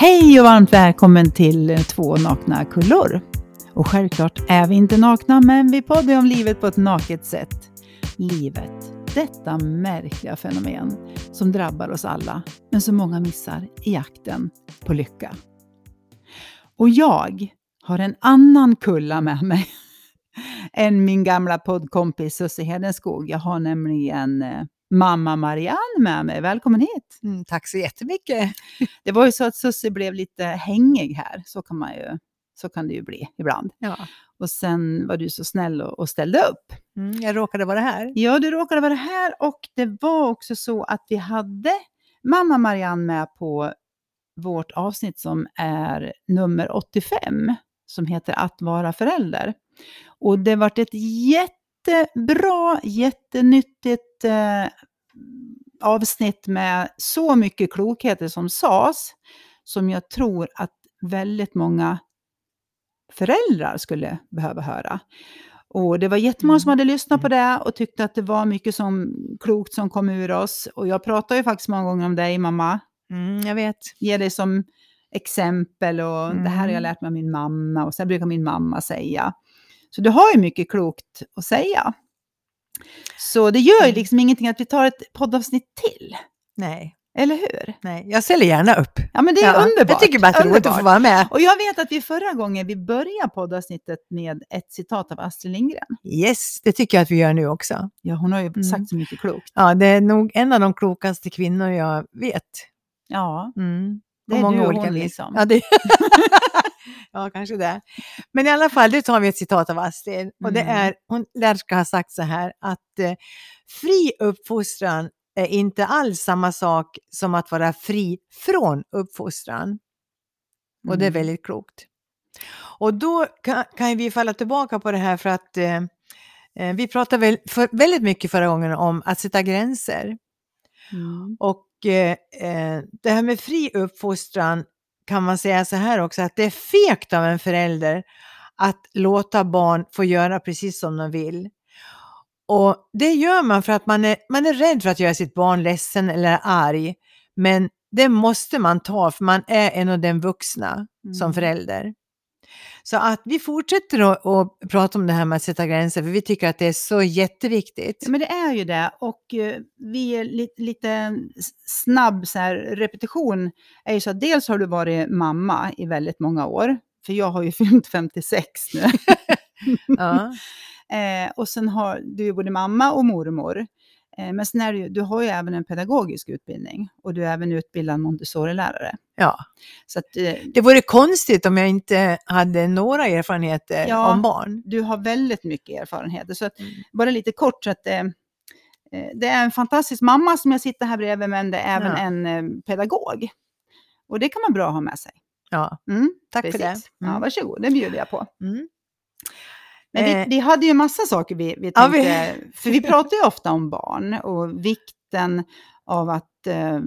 Hej och varmt välkommen till eh, Två nakna kullor. Och självklart är vi inte nakna, men vi poddar om livet på ett naket sätt. Livet, detta märkliga fenomen som drabbar oss alla, men som många missar i jakten på lycka. Och jag har en annan kulla med mig än min gamla poddkompis Susie Hedenskog. Jag har nämligen eh, mamma Marianne med mig. Välkommen hit! Mm, tack så jättemycket. Det var ju så att Susie blev lite hängig här, så kan, man ju, så kan det ju bli ibland. Ja. Och sen var du så snäll och, och ställde upp. Mm, jag råkade vara här. Ja, du råkade vara här och det var också så att vi hade mamma Marianne med på vårt avsnitt som är nummer 85, som heter Att vara förälder. Och det vart ett jättebra, jättenyttigt eh, avsnitt med så mycket klokheter som sades, som jag tror att väldigt många föräldrar skulle behöva höra. Och det var jättemånga som hade lyssnat på det och tyckte att det var mycket som, klokt som kom ur oss. Och jag pratar ju faktiskt många gånger om dig, mamma. Mm, jag vet. Ge dig som exempel och det här har jag Mm. lärt mig av min mamma och så brukar min mamma säga. Så du har ju mycket klokt att säga. Så det gör ju Mm. liksom ingenting att vi tar ett poddavsnitt till. Nej, Eller hur? nej, jag ställer gärna upp. Ja, men det är Ja, underbart. Jag tycker bara att det är roligt att få vara med. Och jag vet att vi förra gången vi började poddavsnittet med ett citat av Astrid Lindgren. Yes, det tycker jag att vi gör nu också. Ja, hon har ju Mm. sagt så mycket klokt. Ja, det är nog en av de klokaste kvinnor jag vet. Ja, Mm. Det är många du och olika hon vis. liksom. Ja, det... ja, kanske det. Men i alla fall, det tar vi ett citat av Astrid. Och det Mm. är, hon lär ska ha sagt så här, att eh, fri uppfostran är inte alls samma sak som att vara fri från uppfostran. Och det är Mm. väldigt klokt. Och då kan, kan vi falla tillbaka på det här för att eh, eh, vi pratade väl för, väldigt mycket förra gången om att sätta gränser. Mm. Och det här med fri uppfostran kan man säga så här också, att det är fegt av en förälder att låta barn få göra precis som de vill. Och det gör man för att man är, man är rädd för att göra sitt barn ledsen eller arg. Men det måste man ta, för man är en av den vuxna som Mm. förälder. Så att vi fortsätter att, att prata om det här med att sätta gränser, för vi tycker att det är så jätteviktigt. Ja, men det är ju det. Och eh, vi är lite, lite snabb så här, repetition. är ju så att dels har du varit mamma i väldigt många år. För jag har ju fyllt 56 nu. Ja. Eh, och sen har du ju både mamma och mormor. Eh, men sen är det ju, du har ju även en pedagogisk utbildning. Och du är även utbildad Montessori-lärare. ja. Så att eh, Det vore konstigt om jag inte hade några erfarenheter Ja. om barn. du har väldigt mycket erfarenheter. Så att, Mm. bara lite kort, så att eh, det är en fantastisk mamma som jag sitter här bredvid, men det är även Ja. en pedagog. Och det kan man bra ha med sig. Ja, Mm, tack för det. precis. Ja, Mm. varsågod, det bjuder jag på. Mm. Men vi, Eh. vi hade ju massa saker vi, vi Ja, tänkte, vi- för vi pratar ju ofta om barn och vikten av att eh,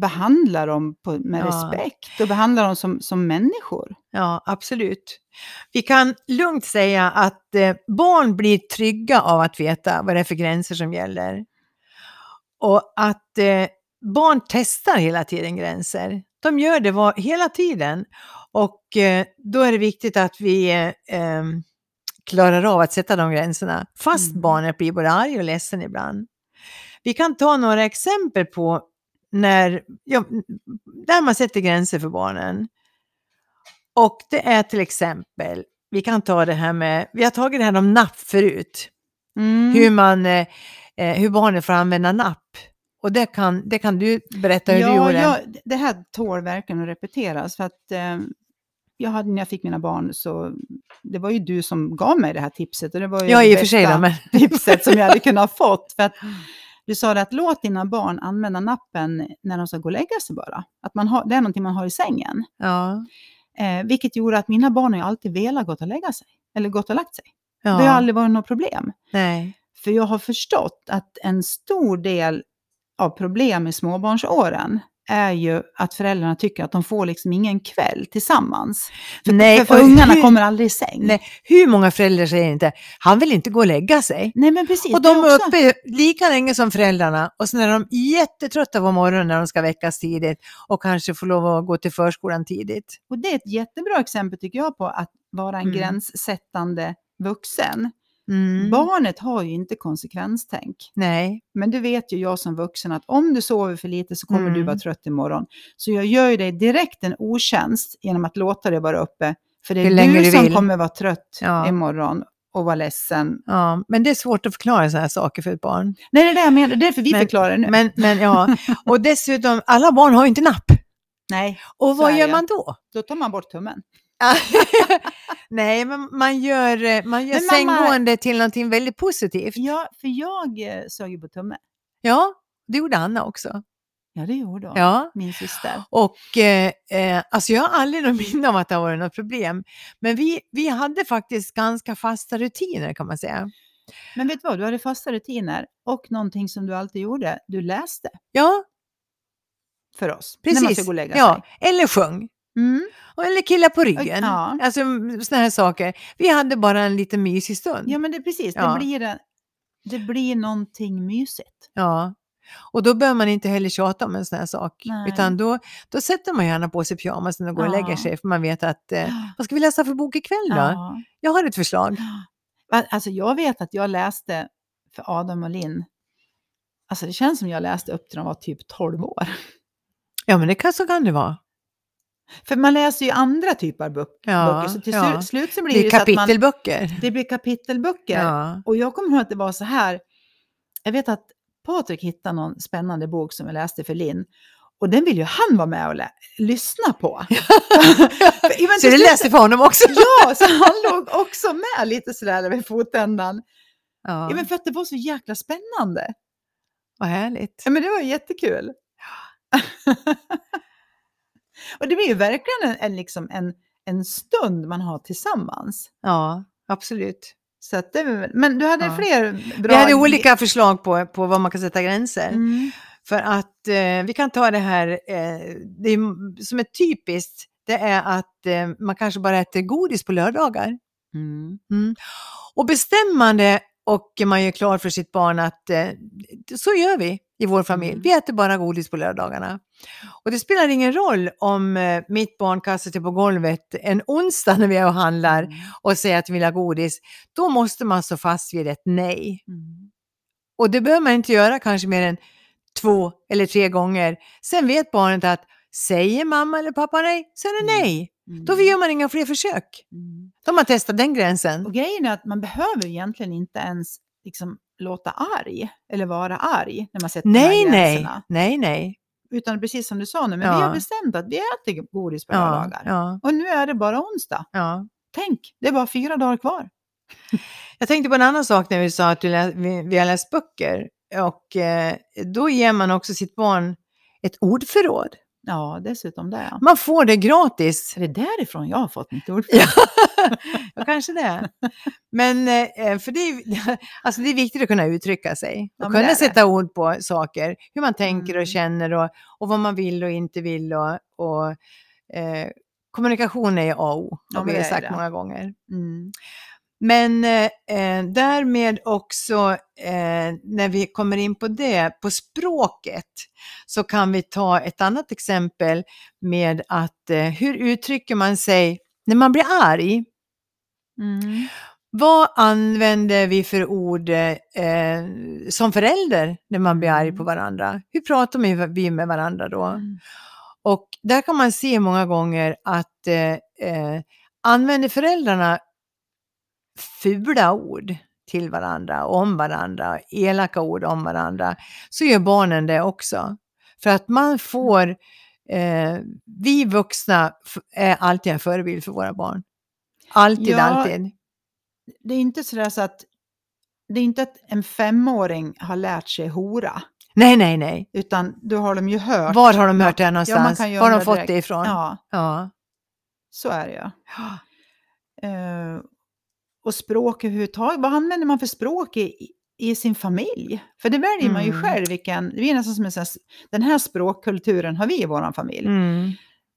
behandla dem på, med Ja. respekt och behandla dem som, som människor. Ja, absolut. Vi kan lugnt säga att eh, barn blir trygga av att veta vad det är för gränser som gäller. Och att eh, barn testar hela tiden gränser. De gör det var, hela tiden. Och eh, då är det viktigt att vi eh, em, klarar av att sätta de gränserna. Fast Mm. barnet blir både arg och ledsen ibland. Vi kan ta några exempel på när, ja, där man sätter gränser för barnen. Och det är till exempel, vi kan ta det här med, vi har tagit det här om napp förut. Mm. Hur, man, eh, eh, hur barnen får använda napp. Och det kan, det kan du berätta hur du Ja, gjorde. ja, det här tål verkligen att repeteras. För att, eh, jag hade, när jag fick mina barn så det var ju du som gav mig det här tipset. Och det var ju Ja, i och för sig men... tipset som jag hade kunnat fått. För att du sa det att låt dina barn använda nappen när de ska gå och lägga sig bara. Att man har, det är någonting man har i sängen. Ja, Eh, vilket gjorde att mina barn har ju alltid velat gått och lägga sig. Eller gått och lagt sig. ja. Det har aldrig varit något problem. Nej. För jag har förstått att en stor del av problem i småbarnsåren, är ju att föräldrarna tycker att de får liksom ingen kväll tillsammans. För, Nej, för, för ungarna hur- kommer aldrig i säng. Nej, hur många föräldrar säger inte, han vill inte gå och lägga sig. Nej, men precis. Och de är också- uppe lika länge som föräldrarna och sen är de jättetrötta på morgonen när de ska väckas tidigt och kanske får lov att gå till förskolan tidigt. Och det är ett jättebra exempel tycker jag på att vara en Mm. gränssättande vuxen. Mm. Barnet har ju inte konsekvenstänk. Nej, Men du vet ju jag som vuxen att om du sover för lite så kommer Mm. du vara trött imorgon. Så jag gör ju dig direkt en otjänst genom att låta dig vara uppe. För det är du du som kommer vara trött Ja. imorgon och vara ledsen. ja, men det är svårt att förklara sådana här saker för ett barn. Nej, det är det jag menar. Det är därför vi Men- förklarar det nu. Men, men ja, och dessutom, alla barn har ju inte napp. Nej, Och vad gör det. man då? då tar man bort tummen. Nej, men man gör, eh, man gör Men mamma- sänggående till någonting väldigt positivt. Ja, för jag eh, sög ju på tummen. Ja, det gjorde Anna också. Ja, det gjorde hon. Ja. Min syster. Och eh, eh, alltså jag har aldrig någon minne av att det har varit något problem. Men vi, vi hade faktiskt ganska fasta rutiner kan man säga. Men vet du vad, du hade fasta rutiner och någonting som du alltid gjorde, du läste Ja, för oss. När man precis. ska gå och lägga ja, sig. eller sjöng. Mm. Och- Eller killa på ryggen. Ja. Alltså sådana här saker. Vi hade bara en liten mysig stund. ja, men det precis. Ja. Det, blir en, det blir någonting mysigt. Ja. Och då behöver man inte heller tjata om en sån här sak. Nej. Utan då, då sätter man gärna på sig pyjamasen och går och Ja. lägger sig. För man vet att, eh, vad ska vi läsa för bok ikväll då? Ja. Jag har ett förslag. Alltså jag vet att jag läste för Adam och Linn. Alltså det känns som jag läste upp till de var typ 12 år. Ja, men det kan, så kan det vara. För man läser ju andra typer av bok- Ja, böcker, så till ja. slut- så blir Det det, att man, kapitelböcker. det blir kapitelböcker. Ja. Och jag kommer ihåg att det var så här. Jag vet att Patrik hittade någon spännande bok som jag läste för Linn. Och den vill ju han vara med och lyssna på. För- Så det slut- läser för honom också? Ja, så han låg också med lite sådär vid fotändan. Ja, Ja, men för att det var så jäkla spännande. vad härligt. Ja, men det var jättekul. och det blir ju verkligen en, en, liksom en, en stund man har tillsammans. Ja, absolut. Så att det, var men du hade Ja. fler bra... Vi hade olika förslag på, på vad man kan sätta gränser. Mm. För att eh, vi kan ta det här, eh, det är, som är typiskt, det är att eh, man kanske bara äter godis på lördagar. Mm. Mm. Och bestämmande och man gör klart för sitt barn att eh, så gör vi i vår familj. Mm. Vi äter bara godis på lördagarna. Och det spelar ingen roll om eh, mitt barn kastar sig på golvet en onsdag när vi är och handlar Mm. och säger att vi vill ha godis. Då måste man stå fast vid ett nej. Mm. Och det behöver man inte göra kanske mer än två eller tre gånger. Sen vet barnet att säger mamma eller pappa nej, så är det Mm. nej. Mm. Då gör man inga fler försök. Mm. Då har man testat den gränsen. Och grejen är att man behöver egentligen inte ens liksom låta arg eller vara arg när man sätter de Nej, här nej, gränserna. nej, nej. Utan precis som du sa nu, men Ja. vi har bestämt att vi äter godis på Ja, lördagar. ja, Och nu är det bara onsdag. ja. Tänk, det är bara fyra dagar kvar. Jag tänkte på en annan sak när vi sa att vi, vi har läst böcker. Och eh, då ger man också sitt barn ett ordförråd. Ja, dessutom det. Ja. Man får det gratis. Är det därifrån jag har fått mitt ord? Ja, ja kanske det. Men eh, för det är, alltså det är viktigt att kunna uttrycka sig. Ja, och det kunna sätta ord på saker. Hur man tänker Mm. och känner och, och vad man vill och inte vill. Och, och, eh, kommunikation är A och O, Ja, har men vi sagt många gånger. Mm. Men eh, därmed också, eh, när vi kommer in på det, på språket, så kan vi ta ett annat exempel med att eh, hur uttrycker man sig när man blir arg? Mm. Vad använder vi för ord eh, som förälder när man blir arg på Mm. varandra? Hur pratar vi- vi med varandra då? Mm. Och där kan man se många gånger att eh, eh, använder föräldrarna fula ord till varandra, om varandra, elaka ord om varandra, så gör barnen det också. För att man får, eh, vi vuxna är alltid en förebild för våra barn. Alltid, Ja. alltid. Det är inte sådär så att det är inte att en femåring har lärt sig hora, Nej, nej, nej. utan då har de ju hört. Var har de hört det någonstans? kan ju Var har de fått direkt. det ifrån? Ja, Ja. så är det ju. Eh, och språk överhuvudtaget, vad använder man för språk i, i sin familj. För det väljer man ju Mm. själv vilken, det är nästan som en sån här, den här språkkulturen har vi i vår familj. Mm.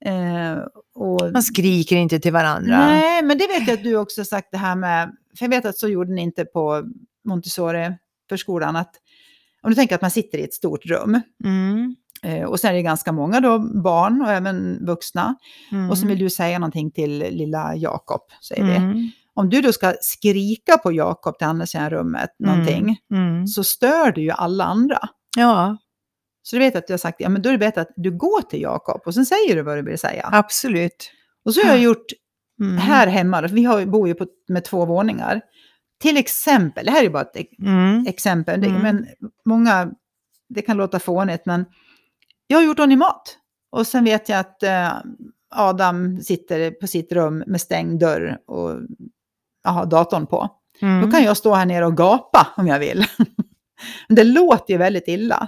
Eh, och, Man skriker inte till varandra. nej, men det vet jag att du också har sagt det här med, för jag vet att så gjorde ni inte på Montessori-förskolan, att om du tänker att man sitter i ett stort rum, Mm. eh, och sen är det ganska många då, barn och även vuxna, Mm. och så vill du säga någonting till lilla Jakob, säger vi. Mm. Om du då ska skrika på Jakob till andra sidan rummet, någonting, Mm. så stör du ju alla andra. Ja, Så du vet att du har sagt, ja men då är det bättre att du går till Jakob och sen säger du vad du vill säga. absolut. Och så har jag gjort Mm. här hemma, vi har, bor ju på, med två våningar. Till exempel, det här är bara ett Mm. exempel, det, Mm. men många, det kan låta fånigt, men jag har gjort ordning mat. Och sen vet jag att eh, Adam sitter på sitt rum med stängd dörr och jag har datorn på. Mm. Då kan jag stå här nere och gapa om jag vill. Det låter ju väldigt illa.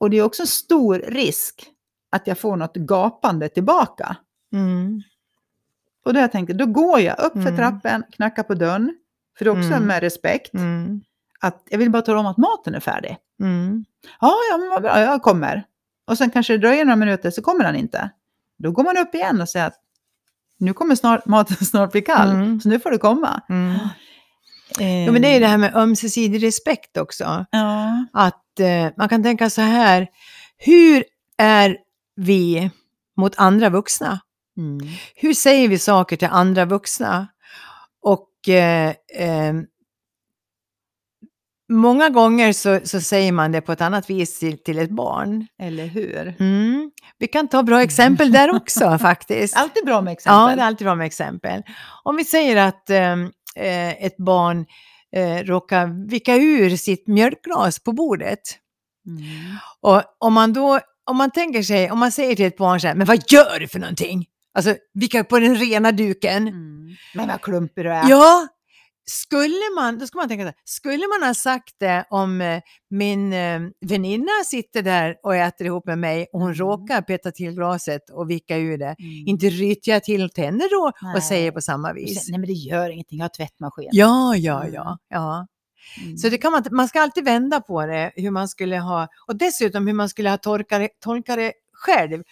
Och det är också stor risk att jag får något gapande tillbaka. Mm. Och då jag tänkte, då går jag upp för Mm. trappen, knackar på dörren, för det är också Mm. med respekt, Mm. att jag vill bara tala om att maten är färdig. Mm. Ja, ja, men vad bra, jag kommer. Och sen kanske det dröjer några minuter, så kommer han inte. Då går man upp igen och säger att nu kommer snart, maten snart bli kall, Mm. så nu får du komma. Mm. Eh, Ja, men det är det här med ömsesidig respekt också. Ja. Att eh, man kan tänka så här, hur är vi mot andra vuxna? Mm. Hur säger vi saker till andra vuxna? Och eh, eh, många gånger så, så säger man det på ett annat vis till, till ett barn. Eller hur? Mm. Vi kan ta bra exempel där också faktiskt. Alltid bra med Ja, exempel. det är alltid bra med exempel. Om vi säger att ehm, eh, ett barn eh, råkar vicka ur sitt mjölkglas på bordet. Mm. Och om man då, om man tänker sig, om man säger till ett barn så här, men vad gör du för någonting? Alltså, vicka på den rena duken. Mm. Men vad klumpig du är. Ja, skulle man, då ska man tänka så här, skulle man ha sagt det om eh, min eh, väninna sitter där och äter ihop med mig och hon Mm. råkar peta till glaset och vicka ur det. Mm. Inte ryter jag till henne då Nej. och säger på samma vis. Nej men det gör ingenting, jag har tvättmaskin. Ja, ja, Mm. ja. ja. Mm. Så det kan man, man ska alltid vända på det, hur man skulle ha, och dessutom hur man skulle ha tolkat det själv.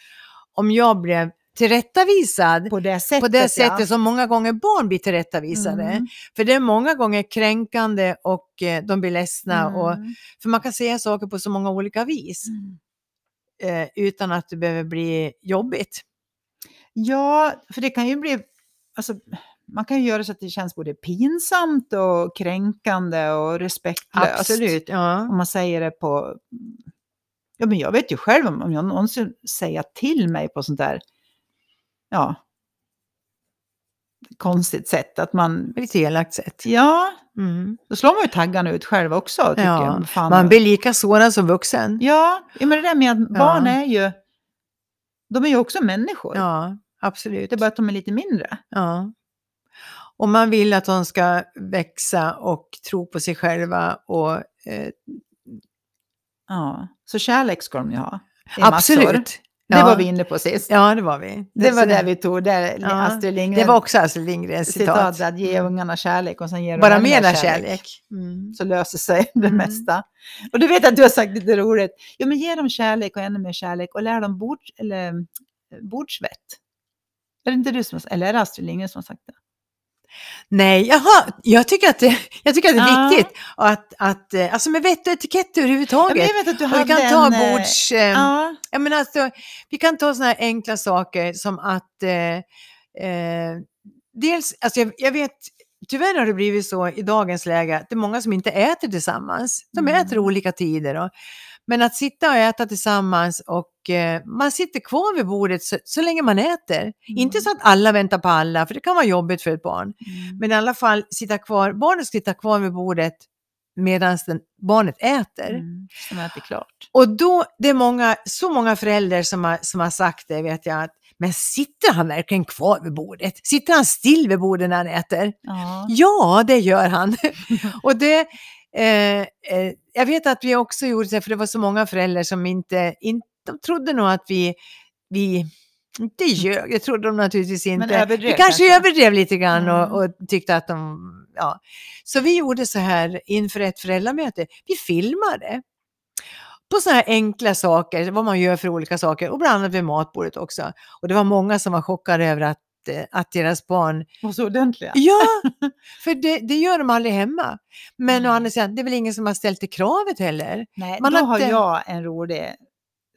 Om jag blev tillrättavisad på det sättet, på det sättet ja. som många gånger barn blir tillrättavisade. Mm. För det är många gånger kränkande och eh, de blir ledsna. Mm. Och, för man kan säga saker på så många olika vis Mm. eh, utan att det behöver bli jobbigt. Ja, för det kan ju bli, alltså, man kan ju göra så att det känns både pinsamt och kränkande och respektlöst. Absolut. Ja. Om man säger det på, ja men jag vet ju själv om, jag någonsin säger till mig på sånt där, ja, konstigt sätt att man, Lite elakt sätt. ja, Mm. då slår man ju taggarna ut själv också tycker Ja, jag. Fan. Man blir lika sårad som vuxen. Ja, ja, men det där med att barn är ju, de är ju också människor. Ja, absolut. Det är bara att de är lite mindre. Ja. Och man vill att de ska växa och tro på sig själva. Och, eh, Ja, så kärlek ska de ju ha. I massor. Det ja. var vi inne på sist. Ja, det var vi. det var så där vi tog, där Ja, Astrid Lindgren Det var också Astrid Lindgrens citat. citat, att ge ungarna kärlek och sen de Bara mera kärlek. Mm. Så löser sig det Mm. mesta. Och du vet att du har sagt lite roligt, jo men ge dem kärlek och ännu mer kärlek och lär dem bord, eller, eh, bordsvett. Är det inte du som har, eller är det Astrid Lindgren som har sagt det? Nej, jaha, jag tycker att det, jag tycker att det är Ja. viktigt. att, att, eh, alltså med vett och etikett överhuvudtaget. jag vet att du och vi hade kan ta en... eh, bords... Eh, Ja, Jag menar alltså, vi kan ta sådana här enkla saker som att eh, eh, dels, alltså jag, jag vet, tyvärr har det blivit så i dagens läge att det är många som inte äter tillsammans. De Mm. äter olika tider. Då. Men att sitta och äta tillsammans och eh, man sitter kvar vid bordet så, så länge man äter. Inte så att alla väntar på alla, för det kan vara jobbigt för ett barn. Mm. Men i alla fall sitta kvar, barnet ska sitta kvar vid bordet medan barnet äter. Mm, som äter klart. Och då, det är många, så många föräldrar som har, som har sagt det, vet jag, att men sitter han verkligen kvar vid bordet? Sitter han still vid bordet när han äter? Ja. Ja, det gör han. och det, jag vet att vi också gjorde det, för det var så många föräldrar som inte, inte de trodde nog att vi, vi inte ljög, det trodde de naturligtvis inte. överdrev vi kanske kanske. överdrev lite grann Mm. och, och tyckte att de ja. Så vi gjorde så här inför ett föräldramöte. Vi filmade på sådana här enkla saker, vad man gör för olika saker och bland annat vid matbordet också. Och det var många som var chockade över att, eh, att deras barn Och så ordentliga. Ja, för det, det gör de aldrig hemma. Men Nej. å andra sidan, det är väl ingen som har ställt det kravet heller. Nej, Man då har har inte- jag en rolig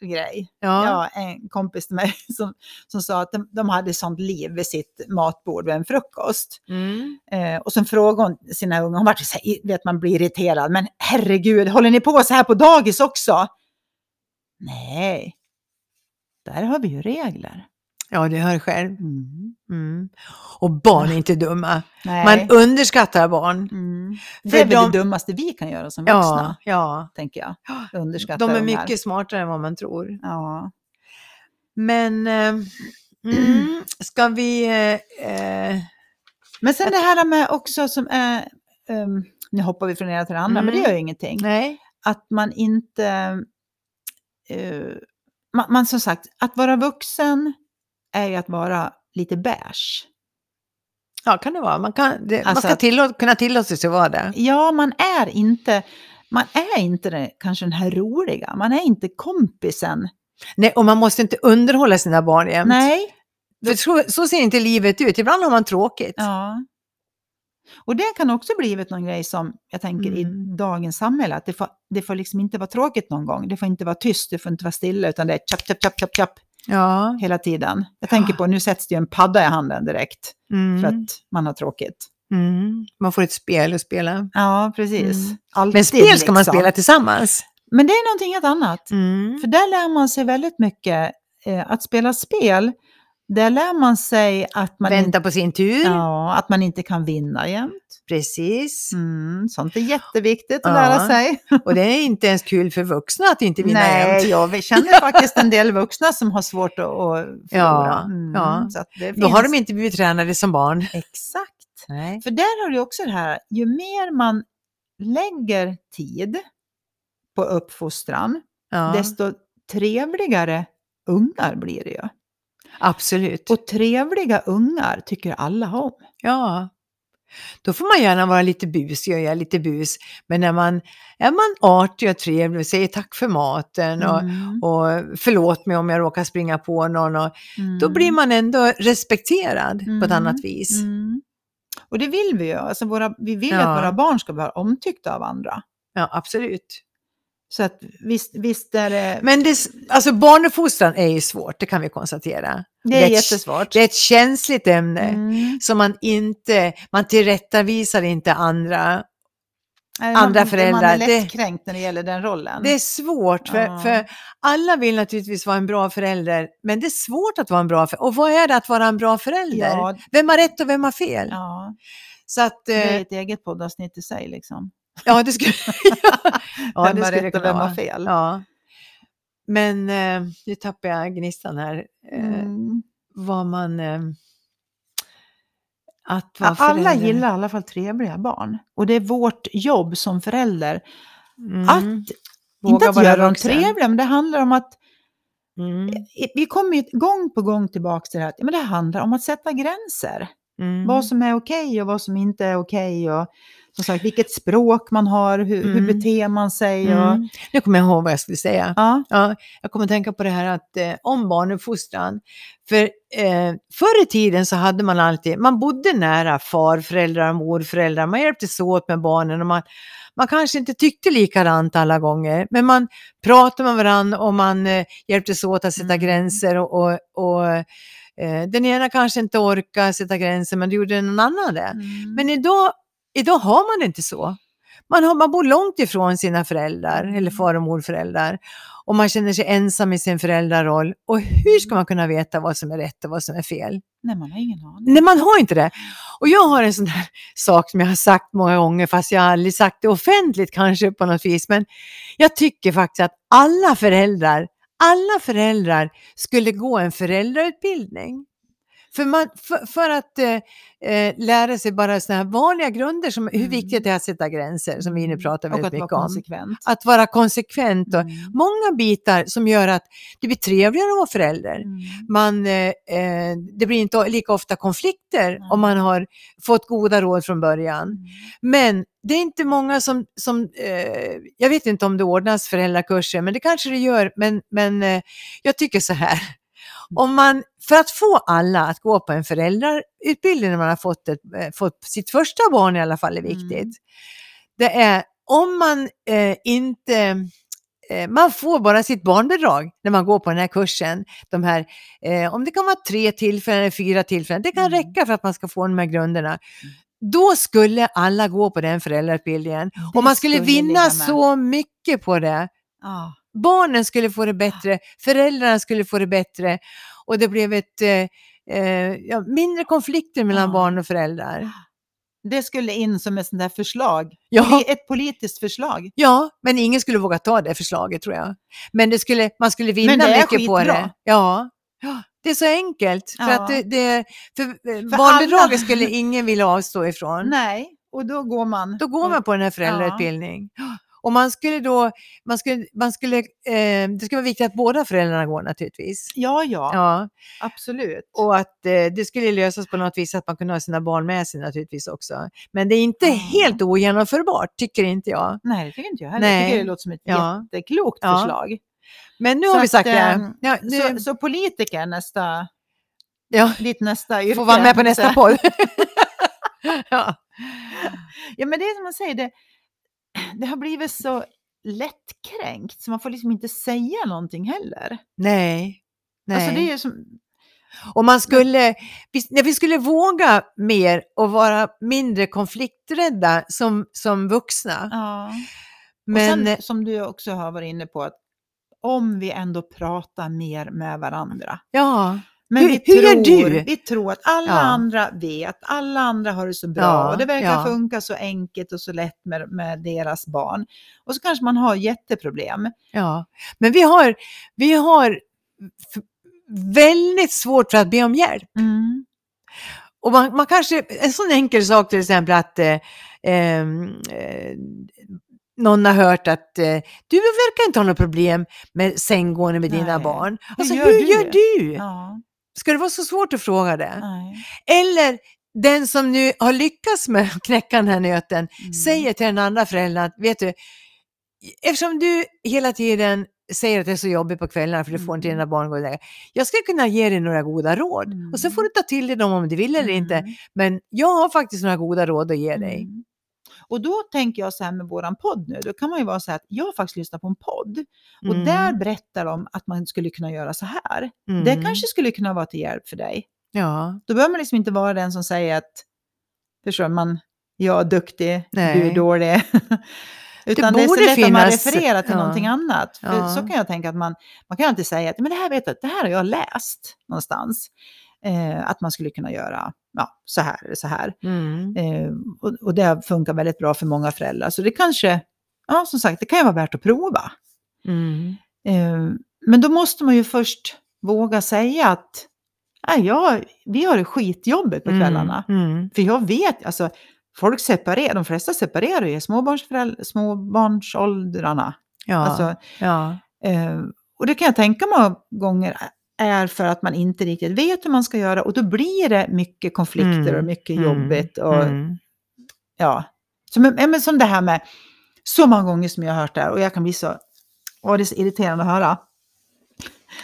grej. Ja. Jag har en kompis till mig som, som sa att de, de hade sånt liv vid sitt matbord vid en frukost. Mm. Eh, och sen frågade hon sina unga, hon var så här, vet man blir irriterad, men herregud, håller ni på så här på dagis också? Nej, där har vi ju regler. Ja, det hör själv. Mm. Mm. Och barn är inte dumma. Nej. Man underskattar barn. mm. Det är väl de- det dummaste vi kan göra som vuxna, Ja, ja. tänker jag. Underskatta De är ungar. mycket smartare än vad man tror. Ja. Men eh, mm, ska vi... Eh, eh, Men sen det här med också som är, ehm, nu hoppar vi från ena till det andra, men det Mm. gör ju ingenting. nej, Att man inte, eh, man, man som sagt, att vara vuxen är ju att vara lite beige. ja kan det vara. Man, kan, det, man Alltså ska att- tillåt, kunna tillåta sig att vara det. Ja, man är inte, man är inte det, kanske den här roliga, man är inte kompisen. Nej, och man måste inte underhålla sina barn jämt. Nej. För så, så ser inte livet ut. Ibland har man tråkigt. Ja. Och det kan också blivit någon grej som jag tänker i Mm. dagens samhälle, att det får, det får liksom inte vara tråkigt någon gång. Det får inte vara tyst, det får inte vara stilla, utan det är chap, chap, chap, chap, chap Ja. hela tiden. Jag tänker på, nu sätts det ju en padda i handen direkt Mm. för att man har tråkigt. Mm. Man får ett spel att spela. Ja, precis. Mm. Alltid, Men spel ska man liksom. spela tillsammans. Men det är någonting helt annat. Mm. För där lär man sig väldigt mycket. Eh, att spela spel, där lär man sig att man, Vänta på sin tur. ja, att man inte kan vinna jämt. Precis. Mm, sånt är jätteviktigt att Ja. lära sig. Och det är inte ens kul för vuxna att inte vinna Nej, jämt. jag vi känner faktiskt en del vuxna som har svårt att, förlora. Ja, Mm, ja. Så Då har finns- de inte blivit tränade som barn. Exakt. Nej. För där har du också det här, ju mer man lägger tid på uppfostran, Ja, desto trevligare ungar blir det ju. Absolut. Och trevliga ungar tycker alla om. Ja. Då får man gärna vara lite busig och göra lite bus. Men när man är man artig och trevlig och säger tack för maten och, Mm. och förlåt mig om jag råkar springa på någon. Och, Då Mm. blir man ändå respekterad på ett Mm. annat vis. Mm. Och det vill vi ju. Alltså våra, vi vill Ja. att våra barn ska vara omtyckta av andra. Ja, absolut. Så att visst, visst är det, Men det, alltså barnuppfostran är ju svårt, det kan vi konstatera. det är det är jättesvårt. Det är ett känsligt ämne. Mm. som man inte, man tillrättavisar inte andra. Nej, andra man, föräldrar, Man är det- lättkränkt när det gäller den rollen. Det är svårt, för, Ja. för alla vill naturligtvis vara en bra förälder, men det är svårt att vara en bra förälder. Och vad är det att vara en bra förälder? ja, Vem har rätt och vem har fel? ja, Så att, det är eh, ett eget poddavsnitt i sig. Liksom. ja, det skulle, ja, vem det har rätt och vem har fel? Ja. Men eh, nu tappar jag gnistan här. Eh, Mm. Vad man... Eh, att vara Ja, alla förälder. gillar i alla fall trevliga barn. Och det är vårt jobb som förälder Mm. att, Våga inte att göra dem trevliga, men det handlar om att Mm. vi kommer ju gång på gång tillbaka till det här, ja, men det handlar om att sätta gränser. Mm. Vad som är okej och vad som inte är okej. Och som sagt, vilket språk man har, hur, hur Mm. beter man sig. Och, Mm. Nu kommer jag ihåg vad jag skulle säga. ja, Ja, jag kommer att tänka på det här att, eh, om barnuppfostran. För eh, förr i tiden så hade man alltid, man bodde nära farföräldrar och morföräldrar, man hjälptes åt med barnen och man, man kanske inte tyckte likadant alla gånger, men man pratade med varandra och man eh, hjälptes åt att sätta Mm. gränser och, och, och eh, den ena kanske inte orkade sätta gränser men det gjorde någon annan det. Mm. Men idag, idag har man det inte så. Man, har, man bor långt ifrån sina föräldrar Mm. eller far och morföräldrar. Och man känner sig ensam i sin föräldraroll. Och hur ska man kunna veta vad som är rätt och vad som är fel? Nej, man har ingen aning. Nej, man har inte det. Och jag har en sån här sak som jag har sagt många gånger, fast jag har aldrig sagt det offentligt kanske på något vis. Men jag tycker faktiskt att alla föräldrar, alla föräldrar skulle gå en föräldrautbildning. För, man, för, för att eh, eh, lära sig bara sådana här vanliga grunder som hur Mm. viktigt det är att sätta gränser som vi nu pratar väldigt att vara mycket om. konsekvent. Att vara konsekvent och Mm. många bitar som gör att det blir trevligare att vara förälder. Mm. Man, eh, eh, det blir inte lika ofta konflikter om man har fått goda råd från början. Mm. Men det är inte många som, som eh, jag vet inte om det ordnas föräldrakurser, men det kanske det gör. Men, men eh, jag tycker så här, om man, för att få alla att gå på en föräldrautbildning när man har fått, ett, eh, fått sitt första barn i alla fall är viktigt. Mm. Det är om man eh, inte eh, man får bara sitt barnbidrag när man går på den här kursen. De här, eh, om det kan vara tre tillfällen eller fyra tillfällen, det kan Mm. räcka för att man ska få de här grunderna. Då skulle alla gå på den föräldrautbildningen Det och man skulle, skulle vinna så mycket på det. Ja. Barnen skulle få det bättre, föräldrarna skulle få det bättre och det blev ett eh, eh, ja, mindre konflikter mellan Ja. barn och föräldrar. Det skulle in som ett sånt där förslag. Ja. Ett politiskt förslag. Ja, men ingen skulle våga ta det förslaget tror jag. Men det skulle, man skulle vinna mycket på skitbra. det. Ja. Ja, det är så enkelt. För Ja. att det, det, för eh, barnbidraget alla- skulle ingen vilja avstå ifrån. Nej, och då går man. Då går man på den här föräldrautbildning. Och man skulle då, man skulle, man skulle, eh, det skulle vara viktigt att båda föräldrarna går naturligtvis. Ja, ja, Ja, absolut. och att eh, det skulle lösas på något vis att man kunde ha sina barn med sig naturligtvis också. Men det är inte Ja. helt ogenomförbart, tycker inte jag. Nej, det tycker inte jag heller. Jag tycker det låter som ett Ja. jätteklokt Ja. förslag. Men nu Så har vi att, sagt det. ehm, Ja, nu, Så, så politiker nästa, ja. ditt nästa yrke. Får vara med på nästa podd. ja. Ja, men det är som man säger, det, det har blivit så lättkränkt så man får liksom inte säga någonting heller. Nej. Nej. Alltså det är som, Och man skulle, vi, när vi skulle våga mer och vara mindre konflikträdda som, som vuxna. ja. Men, sen, som du också har varit inne på, att om vi ändå pratar mer med varandra. ja, Men Hur- vi, hur tror, du? vi tror att alla Ja. andra vet, alla andra har det så bra Ja, och det verkar ja. funka så enkelt och så lätt med, med deras barn. Och så kanske man har jätteproblem. ja. Men vi har, vi har väldigt svårt för att be om hjälp. Mm. Och man, man kanske, en sån enkel sak till exempel att eh, ehm, eh, någon har hört att eh, du verkar inte ha något problem med sänggående med dina Nej. barn. Hur Alltså, gör hur du gör du? Ja, Ska det vara så svårt att fråga det? nej. Eller den som nu har lyckats med att knäcka den här nöten Mm. säger till den andra föräldern att vet du, eftersom du hela tiden säger att det är så jobbigt på kvällarna för du får inte Mm. dina barn gå och lägga Jag skulle kunna ge dig några goda råd Mm. och så får du ta till dig dem om du vill eller inte. Mm. Men jag har faktiskt några goda råd att ge dig. Mm. Och då tänker jag så här med våran podd nu, då kan man ju vara så här att jag har faktiskt lyssnat på en podd och Mm. där berättar de att man skulle kunna göra så här. Mm. Det kanske skulle kunna vara till hjälp för dig. Ja, Då behöver man liksom inte vara den som säger att, förstår du, man, jag är duktig, du Nej. är dålig. Utan det, är så lätt att man finnas- refererar till ja. någonting annat. För Ja. Så kan jag tänka att man, man kan alltid säga att men det här vet jag, det här har jag läst någonstans. Eh, att man skulle kunna göra ja, så här eller så här. mm. Eh, och, och det funkar väldigt bra för många föräldrar. Så det kanske, ja som sagt, det kan ju vara värt att prova. Mm. Eh, men då måste man ju först våga säga att nej, jag, vi har det skitjobbigt på kvällarna. Mm. För jag vet, alltså folk separerar, de flesta separerar ju i småbarnsåldrarna. Ja, Alltså, ja. eh, och det kan jag tänka många gånger är för att man inte riktigt vet hur man ska göra och då blir det mycket konflikter Mm, och mycket mm, jobbigt. Och, mm. ja. Som, men som det här med, så många gånger som jag har hört det här och jag kan bli så, åh det är så irriterande att höra.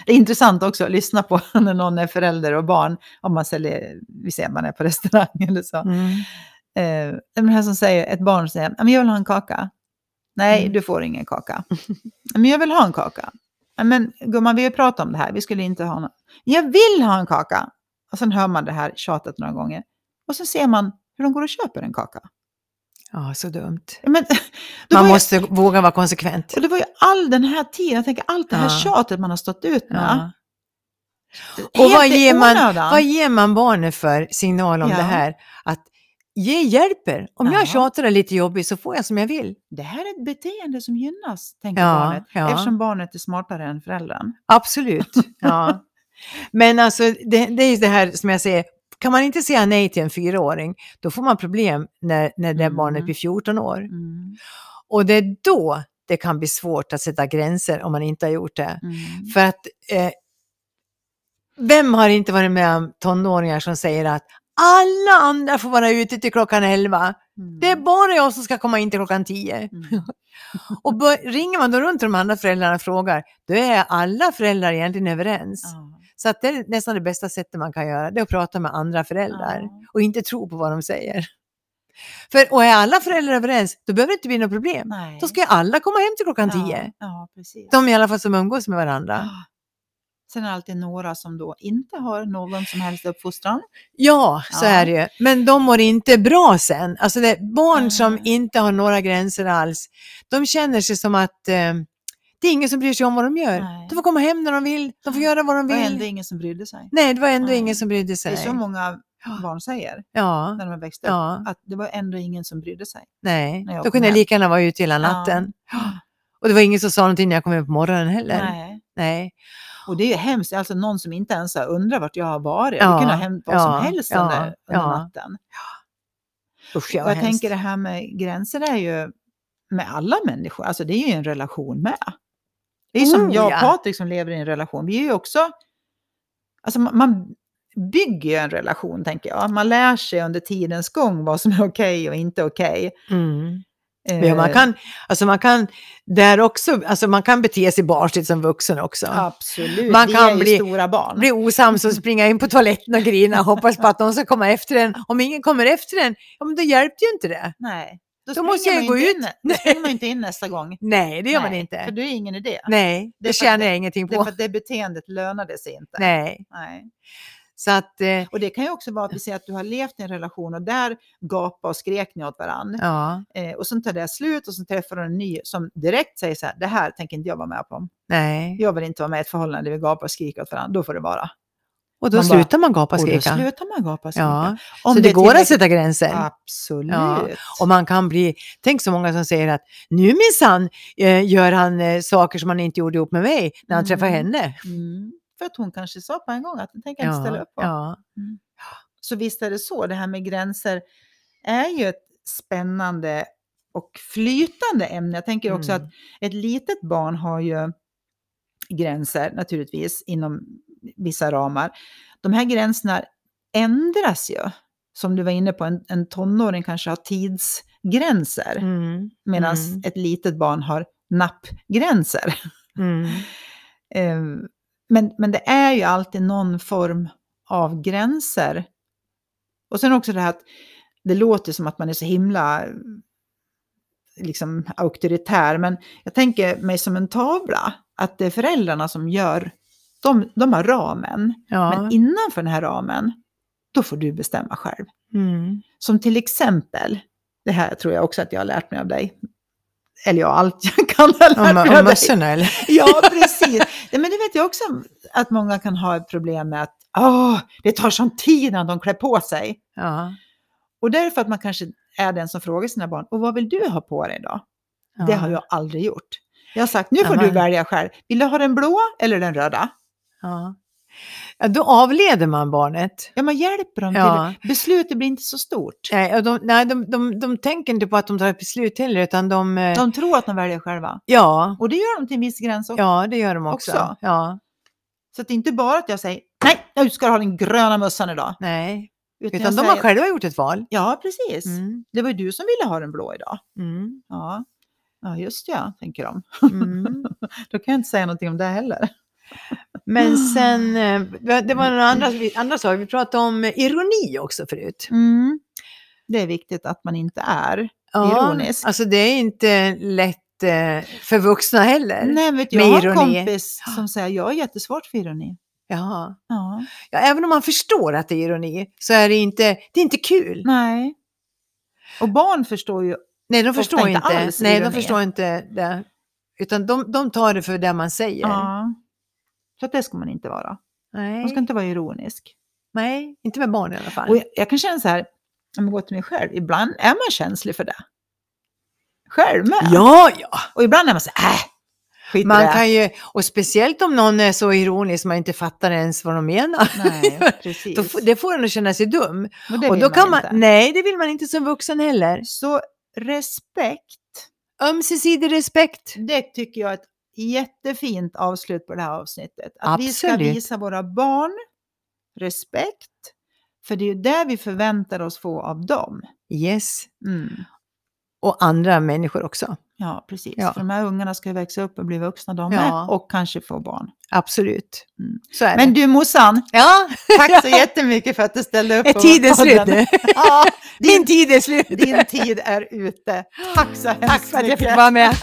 Det är intressant också att lyssna på när någon är förälder och barn, om man säljer, vi ser man är på restaurang eller så. Mm. Eh, den här som säger, ett barn säger, "Ja, men jag vill ha en kaka. Nej, Mm. du får ingen kaka. "Ja, men jag vill ha en kaka. "Ja, Men gumman, vi har pratat om det här, vi skulle inte ha någon. Jag vill ha en kaka. Och sen hör man det här tjatet några gånger. Och så ser man hur de går och köper en kaka. Ja, så dumt. Men, Man måste våga vara konsekvent. och det var ju all den här tiden, jag tänker allt det här Ja. tjatet man har stått ut med. Ja. Och vad ger, man, vad ger man barnet för signal om Ja. det här? Att ge hjälper. Om Ja. jag tjatar är lite jobbig så får jag som jag vill. Det här är ett beteende som gynnas, tänker Ja, barnet. ja. Eftersom barnet är smartare än föräldern. Absolut. Ja. Men alltså, det, det är ju det här som jag säger, kan man inte säga nej till en fyraåring, då får man problem när, när det Mm. barnet blir 14 år. Mm. Och det är då det kan bli svårt att sätta gränser om man inte har gjort det. Mm. För att eh, vem har inte varit med om tonåringar som säger att alla andra får vara ute till klockan 11. Mm. Det är bara jag som ska komma in till klockan 10. Mm. Och ringer man då runt till de andra föräldrarna och frågar, då är alla föräldrar egentligen överens. Ja. Så att det är nästan det bästa sättet man kan göra, det är att prata med andra föräldrar Ja. och inte tro på vad de säger. För, och är alla föräldrar överens, då behöver det inte bli något problem. Nej. Då ska ju alla komma hem till klockan ja. 10. Ja, precis. De i alla fall som umgås med varandra. Ja. Sen är det alltid några som då inte har någon som helst uppfostran. Ja, så Ja. är det ju. Men de mår inte bra sen. Alltså det, barn som Nej. inte har några gränser alls, de känner sig som att eh, det är ingen som bryr sig om vad de gör. Nej. De får komma hem när de vill, de får göra vad de Det var vill. ändå ingen som brydde sig. Nej, det var ändå Nej. ingen som brydde Det sig. är så många barn säger Ja, när de har växt upp. ja, Att det var ändå ingen som brydde sig. nej. Då kunde jag lika gärna vara ute hela natten. Och det var ingen som sa någonting när jag kom hem på morgonen heller. Nej. Nej. Och det är ju hemskt, alltså någon som inte ens har undrat vart jag har varit. Ja, Det kunde ha hänt vad som helst under, under ja. natten. Usch, jag jag tänker det här med gränser är ju med alla människor, alltså det är ju en relation med. Det är som Oh, jag och. Patrik som lever i en relation, vi är ju också, alltså man, man bygger ju en relation tänker jag. Man lär sig under tidens gång vad som är okej och inte okej. Mm. Eh, Ja, man kan, alltså man kan där också, alltså man kan bete sig barnsligt som vuxen också. Absolut, Man vi kan är bli- stora barn. Bli osams och springa in på toaletten och grina och hoppas på att någon ska komma efter en. Om ingen kommer efter en, ja men då hjälpte ju inte det. Nej, då, Då måste jag man gå ut. in- Då springer man inte in nästa gång. Nej, det gör man Nej, inte. För det är ingen idé. Nej, Det det för tjänar det- jag ingenting Det är på. för att det beteendet lönade sig inte. Nej, Nej. Så att, eh, Och det kan ju också vara att vi säger att du har levt i en relation och där gapade och skrek ni åt varandra. ja, Eh, och sen tar det slut och så träffar du en ny som direkt säger så här, det här tänker inte jag vara med på. nej. Jag vill inte vara med i ett förhållande där vi gapar och skriker åt varandra. Då får det vara. Och då Man bara- slutar man gapa och och då skrika. slutar man gapa och skrika. Ja, Om så det, är går att sätta gränser. Absolut. Ja, Och man kan bli, tänk så många som säger att nu minsann eh, gör han eh, saker som han inte gjorde ihop med mig när han Mm. träffar henne. Mm. För att hon kanske sa på en gång att det tänker jag inte ställa upp på. ja, Så visst är det så, det här med gränser är ju ett spännande och flytande ämne. Jag tänker också Mm. att ett litet barn har ju gränser naturligtvis inom vissa ramar. De här gränserna ändras ju. Som du var inne på, en, en tonåring kanske har tidsgränser mm, medan mm, ett litet barn har nappgränser. mm. Eh, Men, men det är ju alltid någon form av gränser. Och sen också det här att det låter som att man är så himla liksom, auktoritär, men jag tänker mig som en tavla, att det är föräldrarna som gör, de, de har ramen, Ja. men innanför den här ramen, då får du bestämma själv. Mm. Som till exempel, det här tror jag också att jag har lärt mig av dig, eller ja, allt jag kan ha lärt mig om mössorna eller? Ja, precis. Men det vet jag också att många kan ha ett problem med att åh, det tar sån tid när de klär på sig. Ja. Och därför att man kanske är den som frågar sina barn, och vad vill du ha på dig idag? ja. Det har jag aldrig gjort. Jag har sagt, nu får Ja, du välja själv. Vill du ha den blåa eller den röda? Ja. Ja, då avleder man barnet. Ja, man hjälper dem Ja. till Beslutet blir inte så stort. Nej, och de, nej de, de, de tänker inte på att de tar ett beslut heller, utan de... eh, De tror att de väljer själva. Ja, Och det gör de till en viss gräns också. ja, det gör de också. Också. Ja, Så det är inte bara att jag säger, nej, nu ska du ha den gröna mössan idag. nej. Utan, Utan de har säger, själva gjort ett val. Ja, precis. Mm. Det var ju du som ville ha den blå idag. Mm. Ja, ja just ja, tänker de. Mm. Då kan jag inte säga någonting om det heller. Men sen, eh, det var några andra, andra saker. Vi pratade om ironi också förut. Mm. Det är viktigt att man inte är ironisk. Alltså det är inte lätt eh, för vuxna heller. Nej, vet du, med jag har en ironi. kompis som säger jag har jättesvårt för ironi. Jaha. Ja. Ja, även om man förstår att det är ironi så är det inte, det är inte kul. Nej. Och barn förstår ju, Nej, de förstår inte inte. alls Nej, de ironi. förstår inte det. Utan de, de tar det för det man säger. ja. Så att det ska man inte vara. Nej. Man ska inte vara ironisk. Nej, inte med barn i alla fall. Och jag, jag kan känna så här, om jag går till mig själv, ibland är man känslig för det. Själv med. Ja, ja. Och ibland är man så här, äh, skit Man kan ju, och speciellt om någon är så ironisk man inte fattar ens vad de menar. Nej, precis. Då, det får en att känna sig dum. och det och då kan man, inte. nej det vill man inte som vuxen heller. Så respekt, Ömsesidig respekt. det tycker jag är ett jättefint avslut på det här avsnittet. Att vi ska Absolut. visa våra barn respekt, för det är ju det vi förväntar oss få av dem. Yes. Mm. Och andra människor också. Ja, precis. Ja. För de här ungarna ska ju växa upp och bli vuxna de Ja. med och kanske få barn. Absolut. Mm. Så är Men det. du morsan, Ja, tack så jättemycket för att du ställde upp är tiden slut nu? Ja, Min din, tid är slut. din tid är ute. Tack så hemskt Tack för att jag mycket. fick vara med.